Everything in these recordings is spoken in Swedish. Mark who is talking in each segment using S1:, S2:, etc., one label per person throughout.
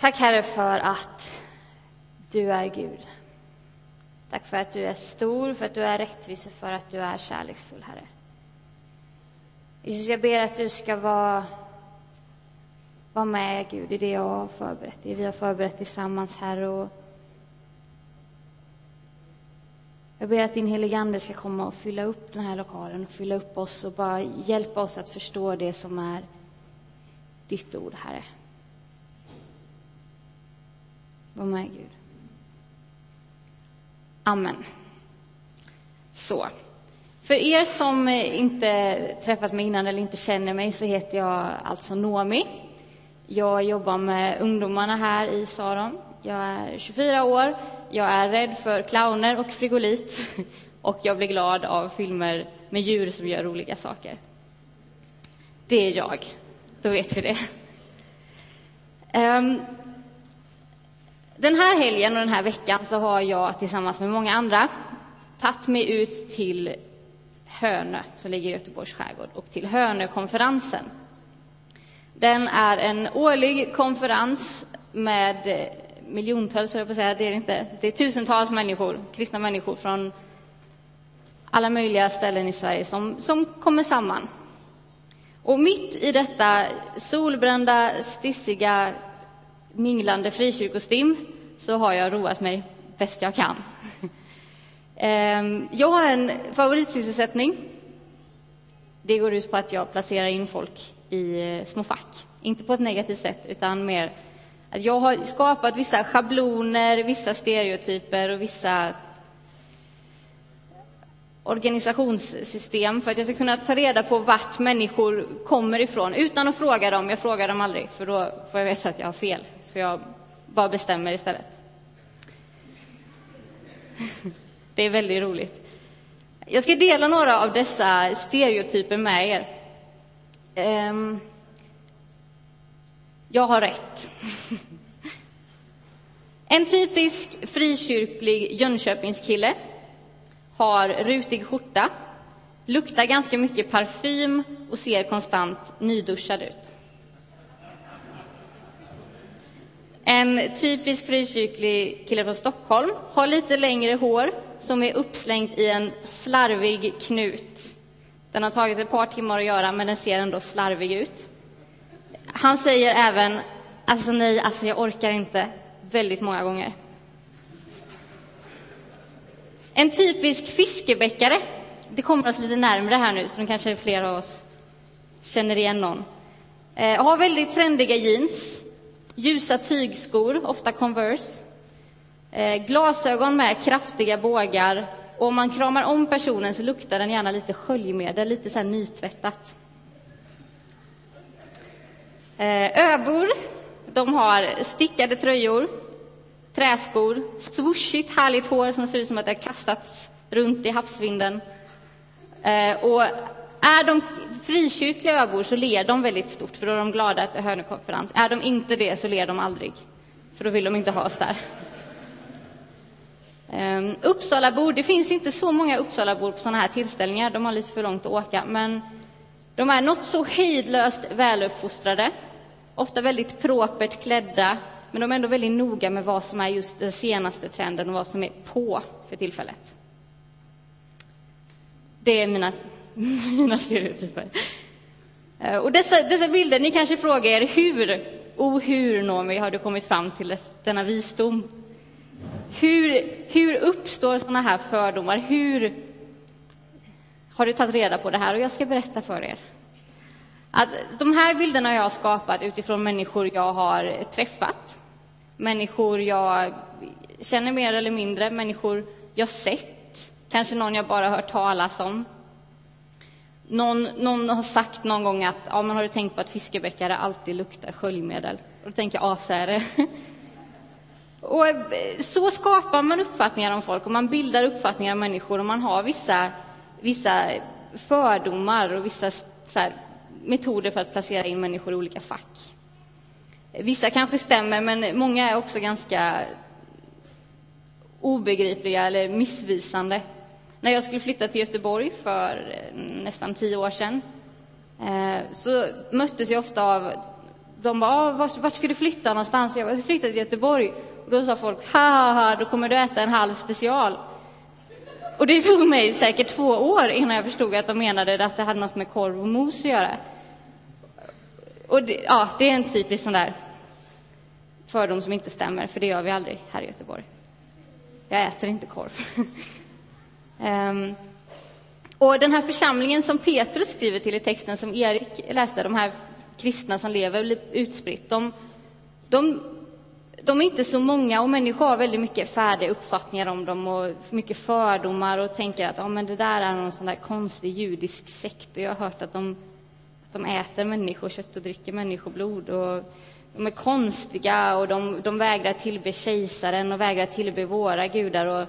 S1: Tack Herre för att du är Gud. Tack för att du är stor, för att du är rättvis och för att du är kärleksfull, Herre. Jesus, jag ber att du ska vara, vara med, Gud, i det jag har förberett, det vi har förberett tillsammans, Herre. Och jag ber att din helige Ande ska komma och fylla upp den här lokalen och fylla upp oss och bara hjälpa oss att förstå det som är ditt ord, Herre. Var med, Gud. Amen. Så. För er som eh, inte träffat mig innan eller inte känner mig så heter jag alltså Nomi. Jag jobbar med ungdomarna här i Saron. Jag är 24 år. Jag är rädd för clowner och frigolit. Och jag blir glad av filmer med djur som gör roliga saker. Det är jag. Då vet vi det. Ehm, den här helgen och den här veckan så har jag tillsammans med många andra tagit mig ut till Hönö, som ligger i Göteborgs skärgård, och till Hönökonferensen. Den är en årlig konferens med eh, miljontals, jag på säga, det är det inte. Det är tusentals människor, kristna människor från alla möjliga ställen i Sverige som, som kommer samman. Och mitt i detta solbrända, stissiga, minglande frikyrkostim så har jag roat mig bäst jag kan. Ehm, jag har en favoritsysselsättning. Det går ut på att jag placerar in folk i eh, små fack. Inte på ett negativt sätt, utan mer att jag har skapat vissa schabloner, vissa stereotyper och vissa organisationssystem för att jag ska kunna ta reda på vart människor kommer ifrån utan att fråga dem. Jag frågar dem aldrig, för då får jag veta att jag har fel. Så jag bara bestämmer istället. Det är väldigt roligt. Jag ska dela några av dessa stereotyper med er. Ehm, jag har rätt. En typisk frikyrklig Jönköpingskille har rutig skjorta, luktar ganska mycket parfym och ser konstant nyduschad ut. En typisk frikyrklig kille från Stockholm har lite längre hår som är uppslängt i en slarvig knut. Den har tagit ett par timmar att göra, men den ser ändå slarvig ut. Han säger även alltså nej, alltså jag orkar inte, väldigt många gånger. En typisk fiskebäckare, det kommer oss lite närmre här nu, så nu kanske flera av oss känner igen någon. Eh, har väldigt trendiga jeans, ljusa tygskor, ofta Converse, eh, glasögon med kraftiga bågar. Och om man kramar om personen så luktar den gärna lite sköljmedel, lite så här nytvättat. Eh, öbor, de har stickade tröjor, träskor, swooshigt härligt hår som ser ut som att det har kastats runt i havsvinden. Eh, och är de frikyrkliga öbor så ler de väldigt stort, för då är de glada att det är hörnekonferens. Är de inte det så ler de aldrig, för då vill de inte ha oss där. Um, Uppsalabor, det finns inte så många Uppsalabor på sådana här tillställningar, de har lite för långt att åka, men de är något så hejdlöst väluppfostrade, ofta väldigt propert klädda, men de är ändå väldigt noga med vad som är just den senaste trenden och vad som är på för tillfället. Det är mina, mina stereotyper. Eh, och dessa, dessa bilder, ni kanske frågar er hur, oh, hur, Noomi, har du kommit fram till denna visdom? Hur, hur uppstår sådana här fördomar? Hur har du tagit reda på det här? Och jag ska berätta för er. Att de här bilderna har jag skapat utifrån människor jag har träffat. Människor jag känner mer eller mindre, människor jag sett. Kanske någon jag bara hört talas om. Någon, någon har sagt någon gång att ja, men har du tänkt på att fiskebäckare alltid luktar sköljmedel? Och då tänker jag, ja, så är det. Och eh, så skapar man uppfattningar om folk och man bildar uppfattningar om människor och man har vissa, vissa fördomar och vissa här, metoder för att placera in människor i olika fack. Vissa kanske stämmer, men många är också ganska obegripliga eller missvisande. När jag skulle flytta till Göteborg för eh, nästan tio år sedan eh, så möttes jag ofta av de bara, ah, vart, vart ska du flytta någonstans? Jag bara, flytta till Göteborg. Och då sa folk, ha ha ha, då kommer du äta en halv special. Och det tog mig säkert två år innan jag förstod att de menade att det hade något med korv och mos att göra. Och det, ja, det är en typisk sån där fördom som inte stämmer, för det gör vi aldrig här i Göteborg. Jag äter inte korv. um, och den här församlingen som Petrus skriver till i texten som Erik läste, de här kristna som lever utspritt, de, de, de är inte så många och människor har väldigt mycket färdiga uppfattningar om dem och mycket fördomar och tänker att ja, men det där är någon sån där konstig judisk sekt och jag har hört att de, de äter människokött och dricker människoblod och de är konstiga och de, de vägrar tillbe kejsaren och vägrar tillbe våra gudar och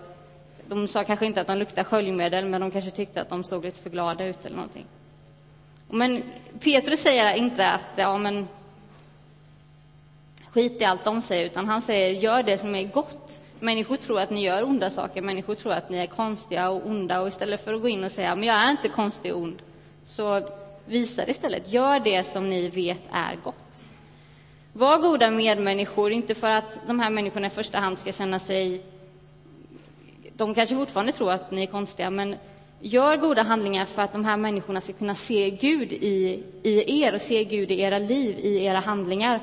S1: de sa kanske inte att de luktade sköljmedel, men de kanske tyckte att de såg lite för glada ut eller någonting. Men Petrus säger inte att, ja men, skit i allt de säger, utan han säger, gör det som är gott. Människor tror att ni gör onda saker, människor tror att ni är konstiga och onda, och istället för att gå in och säga, men jag är inte konstig och ond, så visa det istället. Gör det som ni vet är gott. Var goda medmänniskor, inte för att de här människorna i första hand ska känna sig de kanske fortfarande tror att ni är konstiga, men gör goda handlingar för att de här människorna ska kunna se Gud i, i er och se Gud i era liv, i era handlingar.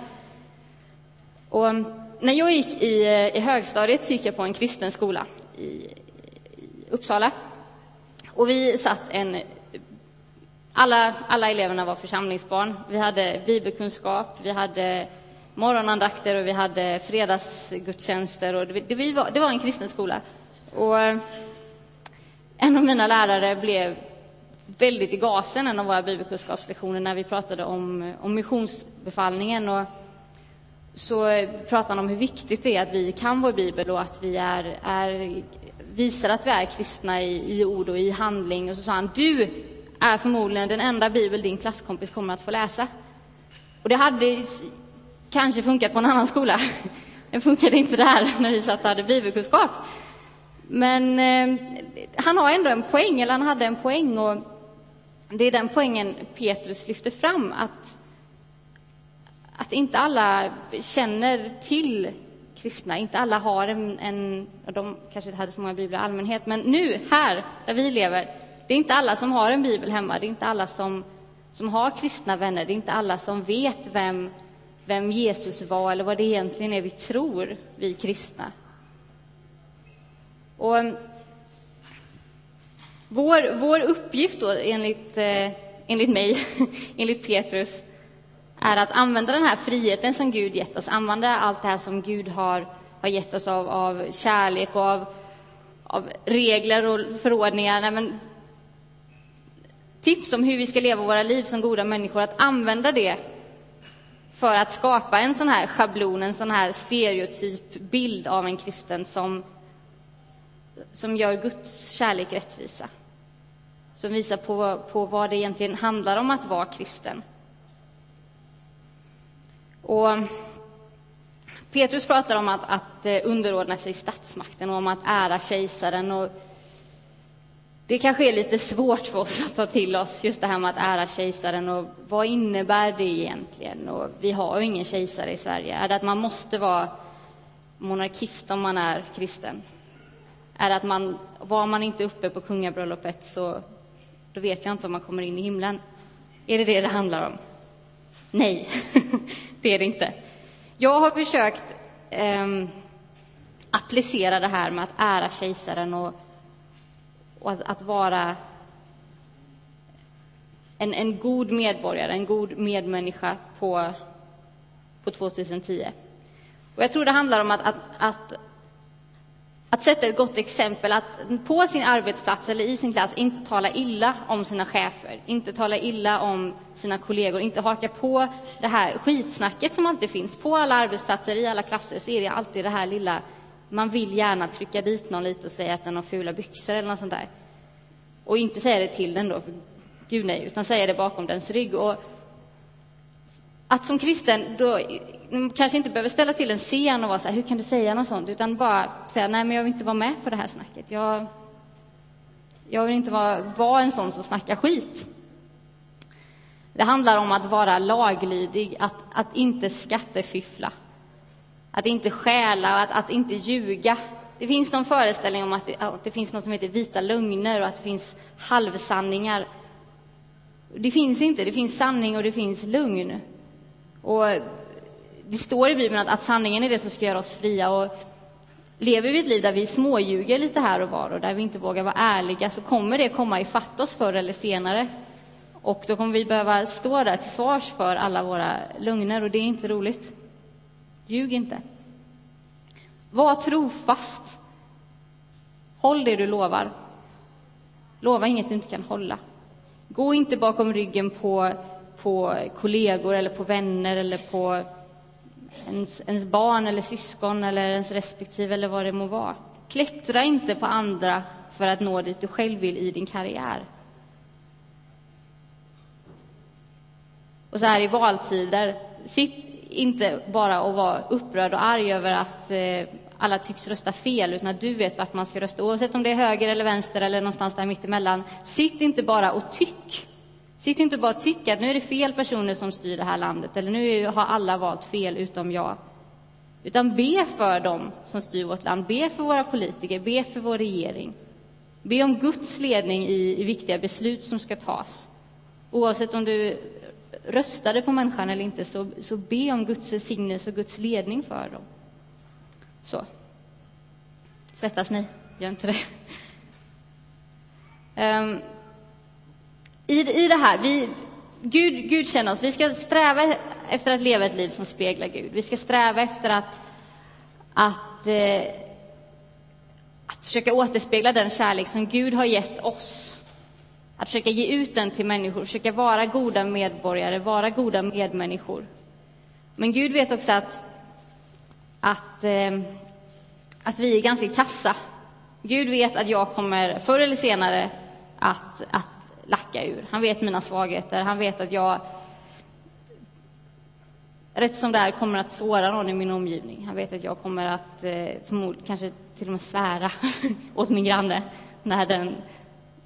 S1: Och när jag gick i, i högstadiet så gick jag på en kristen skola i, i Uppsala. Och vi satt en... Alla, alla eleverna var församlingsbarn. Vi hade bibelkunskap, vi hade morgonandakter och vi hade fredagsgudstjänster. Och det, det, var, det var en kristen skola. Och eh, en av mina lärare blev väldigt i gasen en av våra bibelkunskapslektioner när vi pratade om, om missionsbefallningen. Och så pratade han om hur viktigt det är att vi kan vår bibel och att vi är, är, visar att vi är kristna i, i ord och i handling. Och så sa han, du är förmodligen den enda bibel din klasskompis kommer att få läsa. Och det hade kanske funkat på en annan skola. Det funkade inte där när vi satt och hade bibelkunskap. Men eh, han har ändå en poäng, eller han hade en poäng, och det är den poängen Petrus lyfter fram, att, att inte alla känner till kristna, inte alla har en, en de kanske inte hade så många biblar i allmänhet, men nu, här, där vi lever, det är inte alla som har en bibel hemma, det är inte alla som, som har kristna vänner, det är inte alla som vet vem, vem Jesus var eller vad det egentligen är vi tror, vi kristna. Och mm, vår, vår uppgift då, enligt, eh, enligt mig, enligt Petrus, är att använda den här friheten som Gud gett oss, använda allt det här som Gud har, har gett oss av, av kärlek och av, av regler och förordningar. Nej, men, tips om hur vi ska leva våra liv som goda människor, att använda det för att skapa en sån här schablon, en sån här stereotyp bild av en kristen som som gör Guds kärlek rättvisa. Som visar på, på vad det egentligen handlar om att vara kristen. Och Petrus pratar om att, att eh, underordna sig statsmakten och om att ära kejsaren. Och det kanske är lite svårt för oss att ta till oss, just det här med att ära kejsaren. Och vad innebär det egentligen? Och vi har ju ingen kejsare i Sverige. Är det att man måste vara monarkist om man är kristen? är att man, var man inte uppe på kungabröllopet så då vet jag inte om man kommer in i himlen. Är det det det handlar om? Nej, det är det inte. Jag har försökt eh, applicera det här med att ära kejsaren och, och att, att, vara en, en god medborgare, en god medmänniska på, på 2010. Och jag tror det handlar om att, att, att att sätta ett gott exempel, att på sin arbetsplats eller i sin klass inte tala illa om sina chefer, inte tala illa om sina kollegor, inte haka på det här skitsnacket som alltid finns. På alla arbetsplatser, i alla klasser, så är det alltid det här lilla, man vill gärna trycka dit någon lite och säga att den har fula byxor eller något sånt där. Och inte säga det till den då, gud nej, utan säga det bakom dens rygg. Och att som kristen då kanske inte behöver ställa till en scen och vara så här, hur kan du säga något sånt? Utan bara säga, nej men jag vill inte vara med på det här snacket. Jag, jag vill inte vara, vara en sån som snackar skit. Det handlar om att vara laglydig, att, att inte skattefiffla, att inte stjäla, att, att inte ljuga. Det finns någon föreställning om att det, att det finns något som heter vita lögner och att det finns halvsanningar. Det finns inte, det finns sanning och det finns lugn. Och det står i Bibeln att, att sanningen är det som ska göra oss fria. Och lever vi ett liv där vi småljuger lite här och var och där vi inte vågar vara ärliga så kommer det komma ifatt oss förr eller senare. Och då kommer vi behöva stå där till svars för alla våra lögner och det är inte roligt. Ljug inte. Var trofast. Håll det du lovar. Lova inget du inte kan hålla. Gå inte bakom ryggen på, på kollegor eller på vänner eller på ens, ens barn eller syskon eller ens respektive eller vad det må vara. Klättra inte på andra för att nå dit du själv vill i din karriär. Och så här i valtider, sitt inte bara att vara upprörd och arg över att eh, alla tycks rösta fel, utan att du vet vart man ska rösta, oavsett om det är höger eller vänster eller någonstans där mittemellan. Sitt inte bara och tyck. Sitt inte bara och tyck att nu är det fel personer som styr det här landet, eller nu har alla valt fel utom jag. Utan be för dem som styr vårt land, be för våra politiker, be för vår regering. Be om Guds ledning i, i viktiga beslut som ska tas. Oavsett om du röstade på människan eller inte, så, så be om Guds välsignelse och Guds ledning för dem. Så. Svettas ni? Gör inte det. Um, i, I det här, vi, Gud, Gud känner oss. Vi ska sträva efter att leva ett liv som speglar Gud. Vi ska sträva efter att, att, eh, att försöka återspegla den kärlek som Gud har gett oss. Att försöka ge ut den till människor, försöka vara goda medborgare, vara goda medmänniskor. Men Gud vet också att, att, eh, att vi är ganska kassa. Gud vet att jag kommer förr eller senare att, att lacka ur. Han vet mina svagheter, han vet att jag rätt som det är kommer att såra någon i min omgivning. Han vet att jag kommer att eh, förmodligen kanske till och med svära åt min granne när den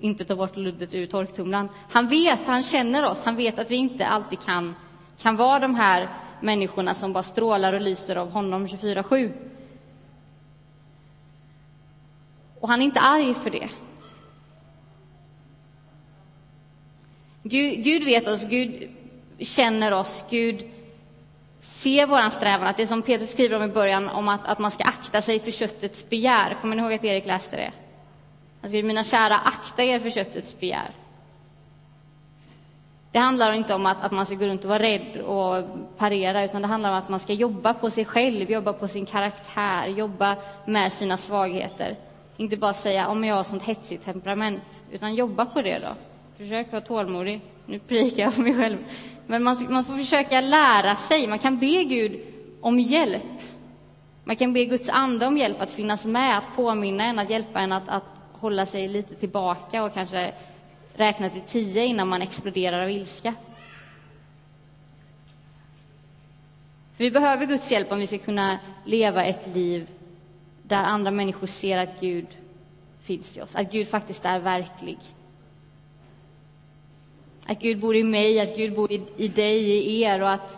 S1: inte tar bort luddet ur torktumlaren. Han vet, han känner oss, han vet att vi inte alltid kan, kan vara de här människorna som bara strålar och lyser av honom 24-7. Och han är inte arg för det. Gud, Gud vet oss, Gud känner oss, Gud ser vår strävan. Att det som Petrus skriver om i början, om att, att man ska akta sig för köttets begär. Kommer ni ihåg att Erik läste det? Han skriver, mina kära, akta er för köttets begär. Det handlar inte om att, att man ska gå runt och vara rädd och parera, utan det handlar om att man ska jobba på sig själv, jobba på sin karaktär, jobba med sina svagheter. Inte bara säga om jag har sånt hetsigt temperament, utan jobba på det då. Försök vara tålmodig. Nu prikar jag för mig själv. Men man, man får försöka lära sig. Man kan be Gud om hjälp. Man kan be Guds ande om hjälp att finnas med, att påminna en, att hjälpa en att, att hålla sig lite tillbaka och kanske räkna till tio innan man exploderar av ilska. För vi behöver Guds hjälp om vi ska kunna leva ett liv där andra människor ser att Gud finns i oss, att Gud faktiskt är verklig. Att Gud bor i mig, att Gud bor i, i dig, i er och att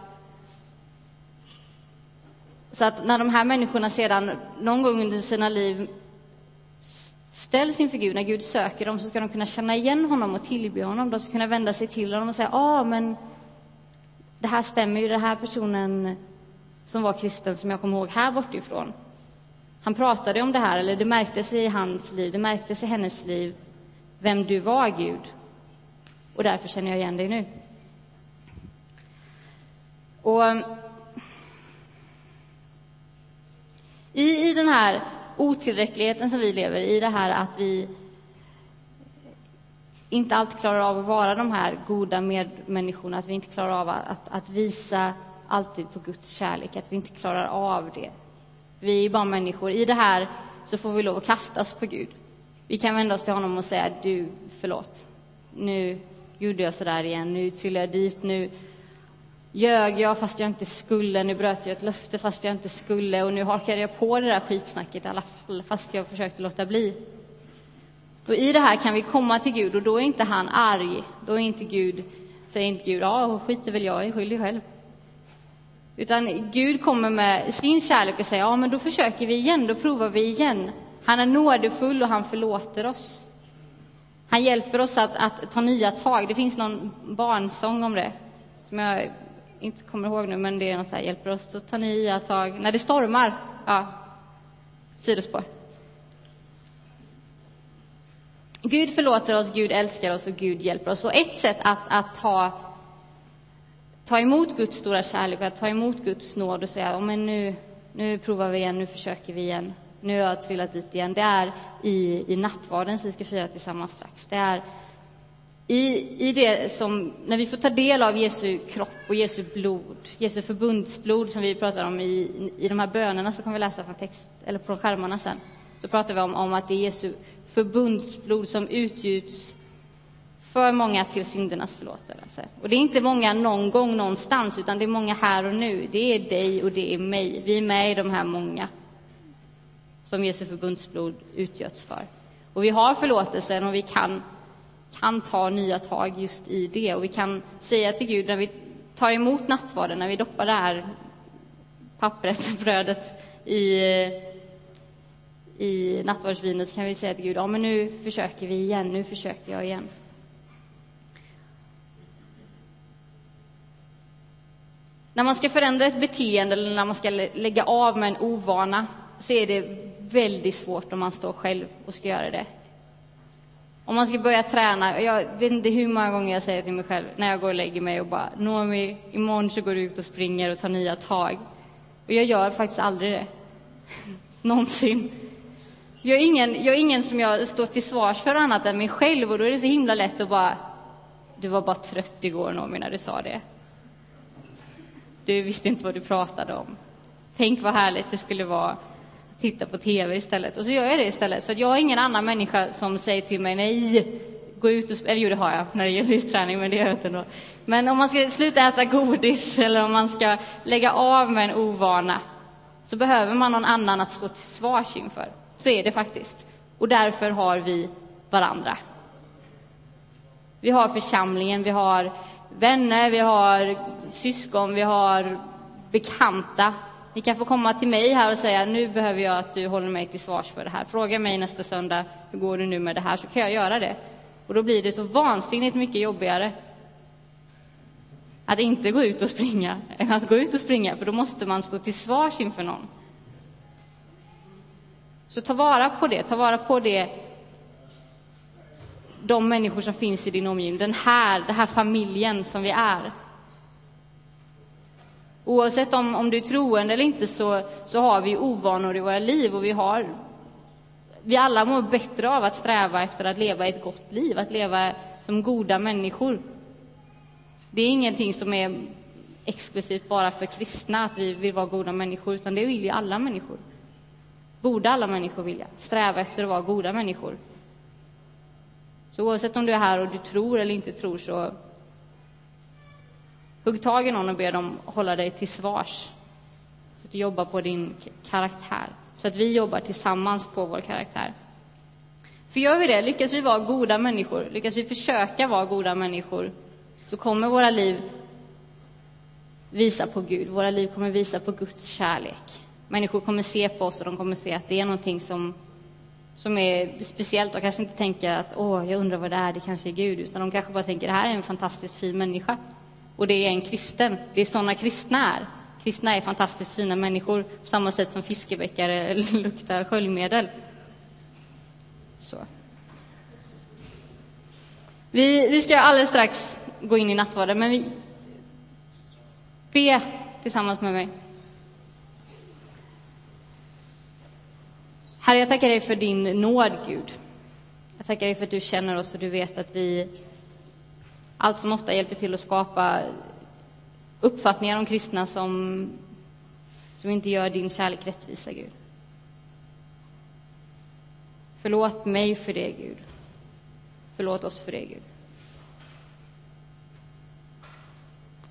S1: så att när de här människorna sedan någon gång under sina liv ställs inför Gud, när Gud söker dem, så ska de kunna känna igen honom och tillbe honom. De ska kunna vända sig till honom och säga, ja, ah, men det här stämmer ju, den här personen som var kristen, som jag kommer ihåg här bortifrån. Han pratade om det här, eller det märktes i hans liv, det märktes i hennes liv, vem du var, Gud. Och därför känner jag igen dig nu. Och i, i den här otillräckligheten som vi lever i, det här att vi inte alltid klarar av att vara de här goda medmänniskorna, att vi inte klarar av att, att visa alltid på Guds kärlek, att vi inte klarar av det. Vi är bara människor. I det här så får vi lov att kastas på Gud. Vi kan vända oss till honom och säga, du, förlåt. Nu gjorde jag så där igen, nu trillade jag dit, nu ljög jag fast jag inte skulle, nu bröt jag ett löfte fast jag inte skulle och nu hakade jag på det där skitsnacket i alla fall fast jag försökte låta bli. Och i det här kan vi komma till Gud och då är inte han arg, då är inte Gud säger inte Gud, ja, skiter väl jag i, skyll dig själv. Utan Gud kommer med sin kärlek och säger, ja, men då försöker vi igen, då provar vi igen. Han är nådefull och han förlåter oss. Han hjälper oss att, att ta nya tag. Det finns någon barnsång om det, som jag inte kommer ihåg nu, men det är något så här, hjälper oss att ta nya tag när det stormar. Ja, sidospår. Gud förlåter oss, Gud älskar oss och Gud hjälper oss. Och ett sätt att, att ta, ta emot Guds stora kärlek och att ta emot Guds nåd och säga, oh, men nu, nu provar vi igen, nu försöker vi igen, nu har jag trillat dit igen. Det är i, i nattvarden som vi ska fira tillsammans strax. Det är i, i det som, när vi får ta del av Jesu kropp och Jesu blod, Jesu förbundsblod som vi pratar om i, i de här bönerna som kommer vi läsa från text, eller från skärmarna sen, så pratar vi om, om att det är Jesu förbundsblod som utgjuts för många till syndernas förlåtelse. Och det är inte många någon gång någonstans, utan det är många här och nu. Det är dig och det är mig. Vi är med i de här många som Jesu förbundsblod utgöts för. Och vi har förlåtelsen och vi kan, kan ta nya tag just i det. Och vi kan säga till Gud när vi tar emot nattvarden, när vi doppar det här pappret, brödet i i nattvardsvinet så kan vi säga till Gud, ja men nu försöker vi igen, nu försöker jag igen. När man ska förändra ett beteende eller när man ska lägga av med en ovana så är det väldigt svårt om man står själv och ska göra det. Om man ska börja träna, jag vet inte hur många gånger jag säger till mig själv när jag går och lägger mig och bara Noomi, imorgon så går du ut och springer och tar nya tag. Och jag gör faktiskt aldrig det. Någonsin. Jag är, ingen, jag är ingen som jag står till svars för annat än mig själv och då är det så himla lätt att bara Du var bara trött igår Noomi när du sa det. Du visste inte vad du pratade om. Tänk vad härligt det skulle vara titta på tv istället. Och så gör jag det istället. För jag har ingen annan människa som säger till mig nej, gå ut och Eller jo, det har jag när det gäller träning, men det gör jag inte ändå. Men om man ska sluta äta godis eller om man ska lägga av med en ovana så behöver man någon annan att stå till svars inför. Så är det faktiskt. Och därför har vi varandra. Vi har församlingen, vi har vänner, vi har syskon, vi har bekanta. Ni kan få komma till mig här och säga nu behöver jag att du håller mig till svars för det här. Fråga mig nästa söndag hur går det nu med det här så kan jag göra det. Och då blir det så vansinnigt mycket jobbigare att inte gå ut och springa än att gå ut och springa, för då måste man stå till svars inför någon. Så ta vara på det, ta vara på det de människor som finns i din omgivning, den här, den här familjen som vi är. Oavsett om, om du är troende eller inte så, så har vi ovanor i våra liv och vi har vi alla mår bättre av att sträva efter att leva ett gott liv, att leva som goda människor. Det är ingenting som är exklusivt bara för kristna, att vi vill vara goda människor, utan det vill ju alla människor borde alla människor vilja. Sträva efter att vara goda människor. Så oavsett om du är här och du tror eller inte tror så hugg tag i någon och be dem hålla dig till svars. Så att du jobbar på din karaktär. Så att vi jobbar tillsammans på vår karaktär. För gör vi det, lyckas vi vara goda människor, lyckas vi försöka vara goda människor, så kommer våra liv visa på Gud. Våra liv kommer visa på Guds kärlek. Människor kommer se på oss och de kommer se att det är någonting som, som är speciellt. De kanske inte tänker att åh, jag undrar vad det är, det kanske är Gud. Utan de kanske bara tänker det här är en fantastiskt fin människa. Och det är en kristen. Det är sådana kristna är. Kristna är fantastiskt fina människor på samma sätt som fiskebäckare luktar sköljmedel. Så. Vi, vi ska alldeles strax gå in i nattvarden, men vi be tillsammans med mig. Herre, jag tackar dig för din nåd, Gud. Jag tackar dig för att du känner oss och du vet att vi allt som ofta hjälper till att skapa uppfattningar om kristna som, som inte gör din kärlek rättvisa, Gud. Förlåt mig för det, Gud. Förlåt oss för det, Gud.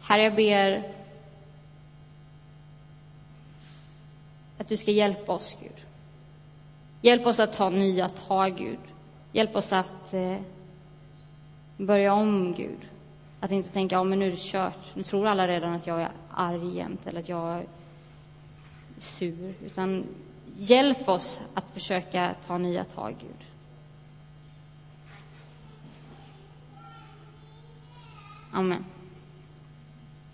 S1: Herre, jag ber att du ska hjälpa oss, Gud. Hjälp oss att ta nya tag, Gud. Hjälp oss att eh, börja om, Gud. Att inte tänka, ja men nu är det kört, nu tror alla redan att jag är arg jämt eller att jag är sur. Utan hjälp oss att försöka ta nya tag, Gud. Amen.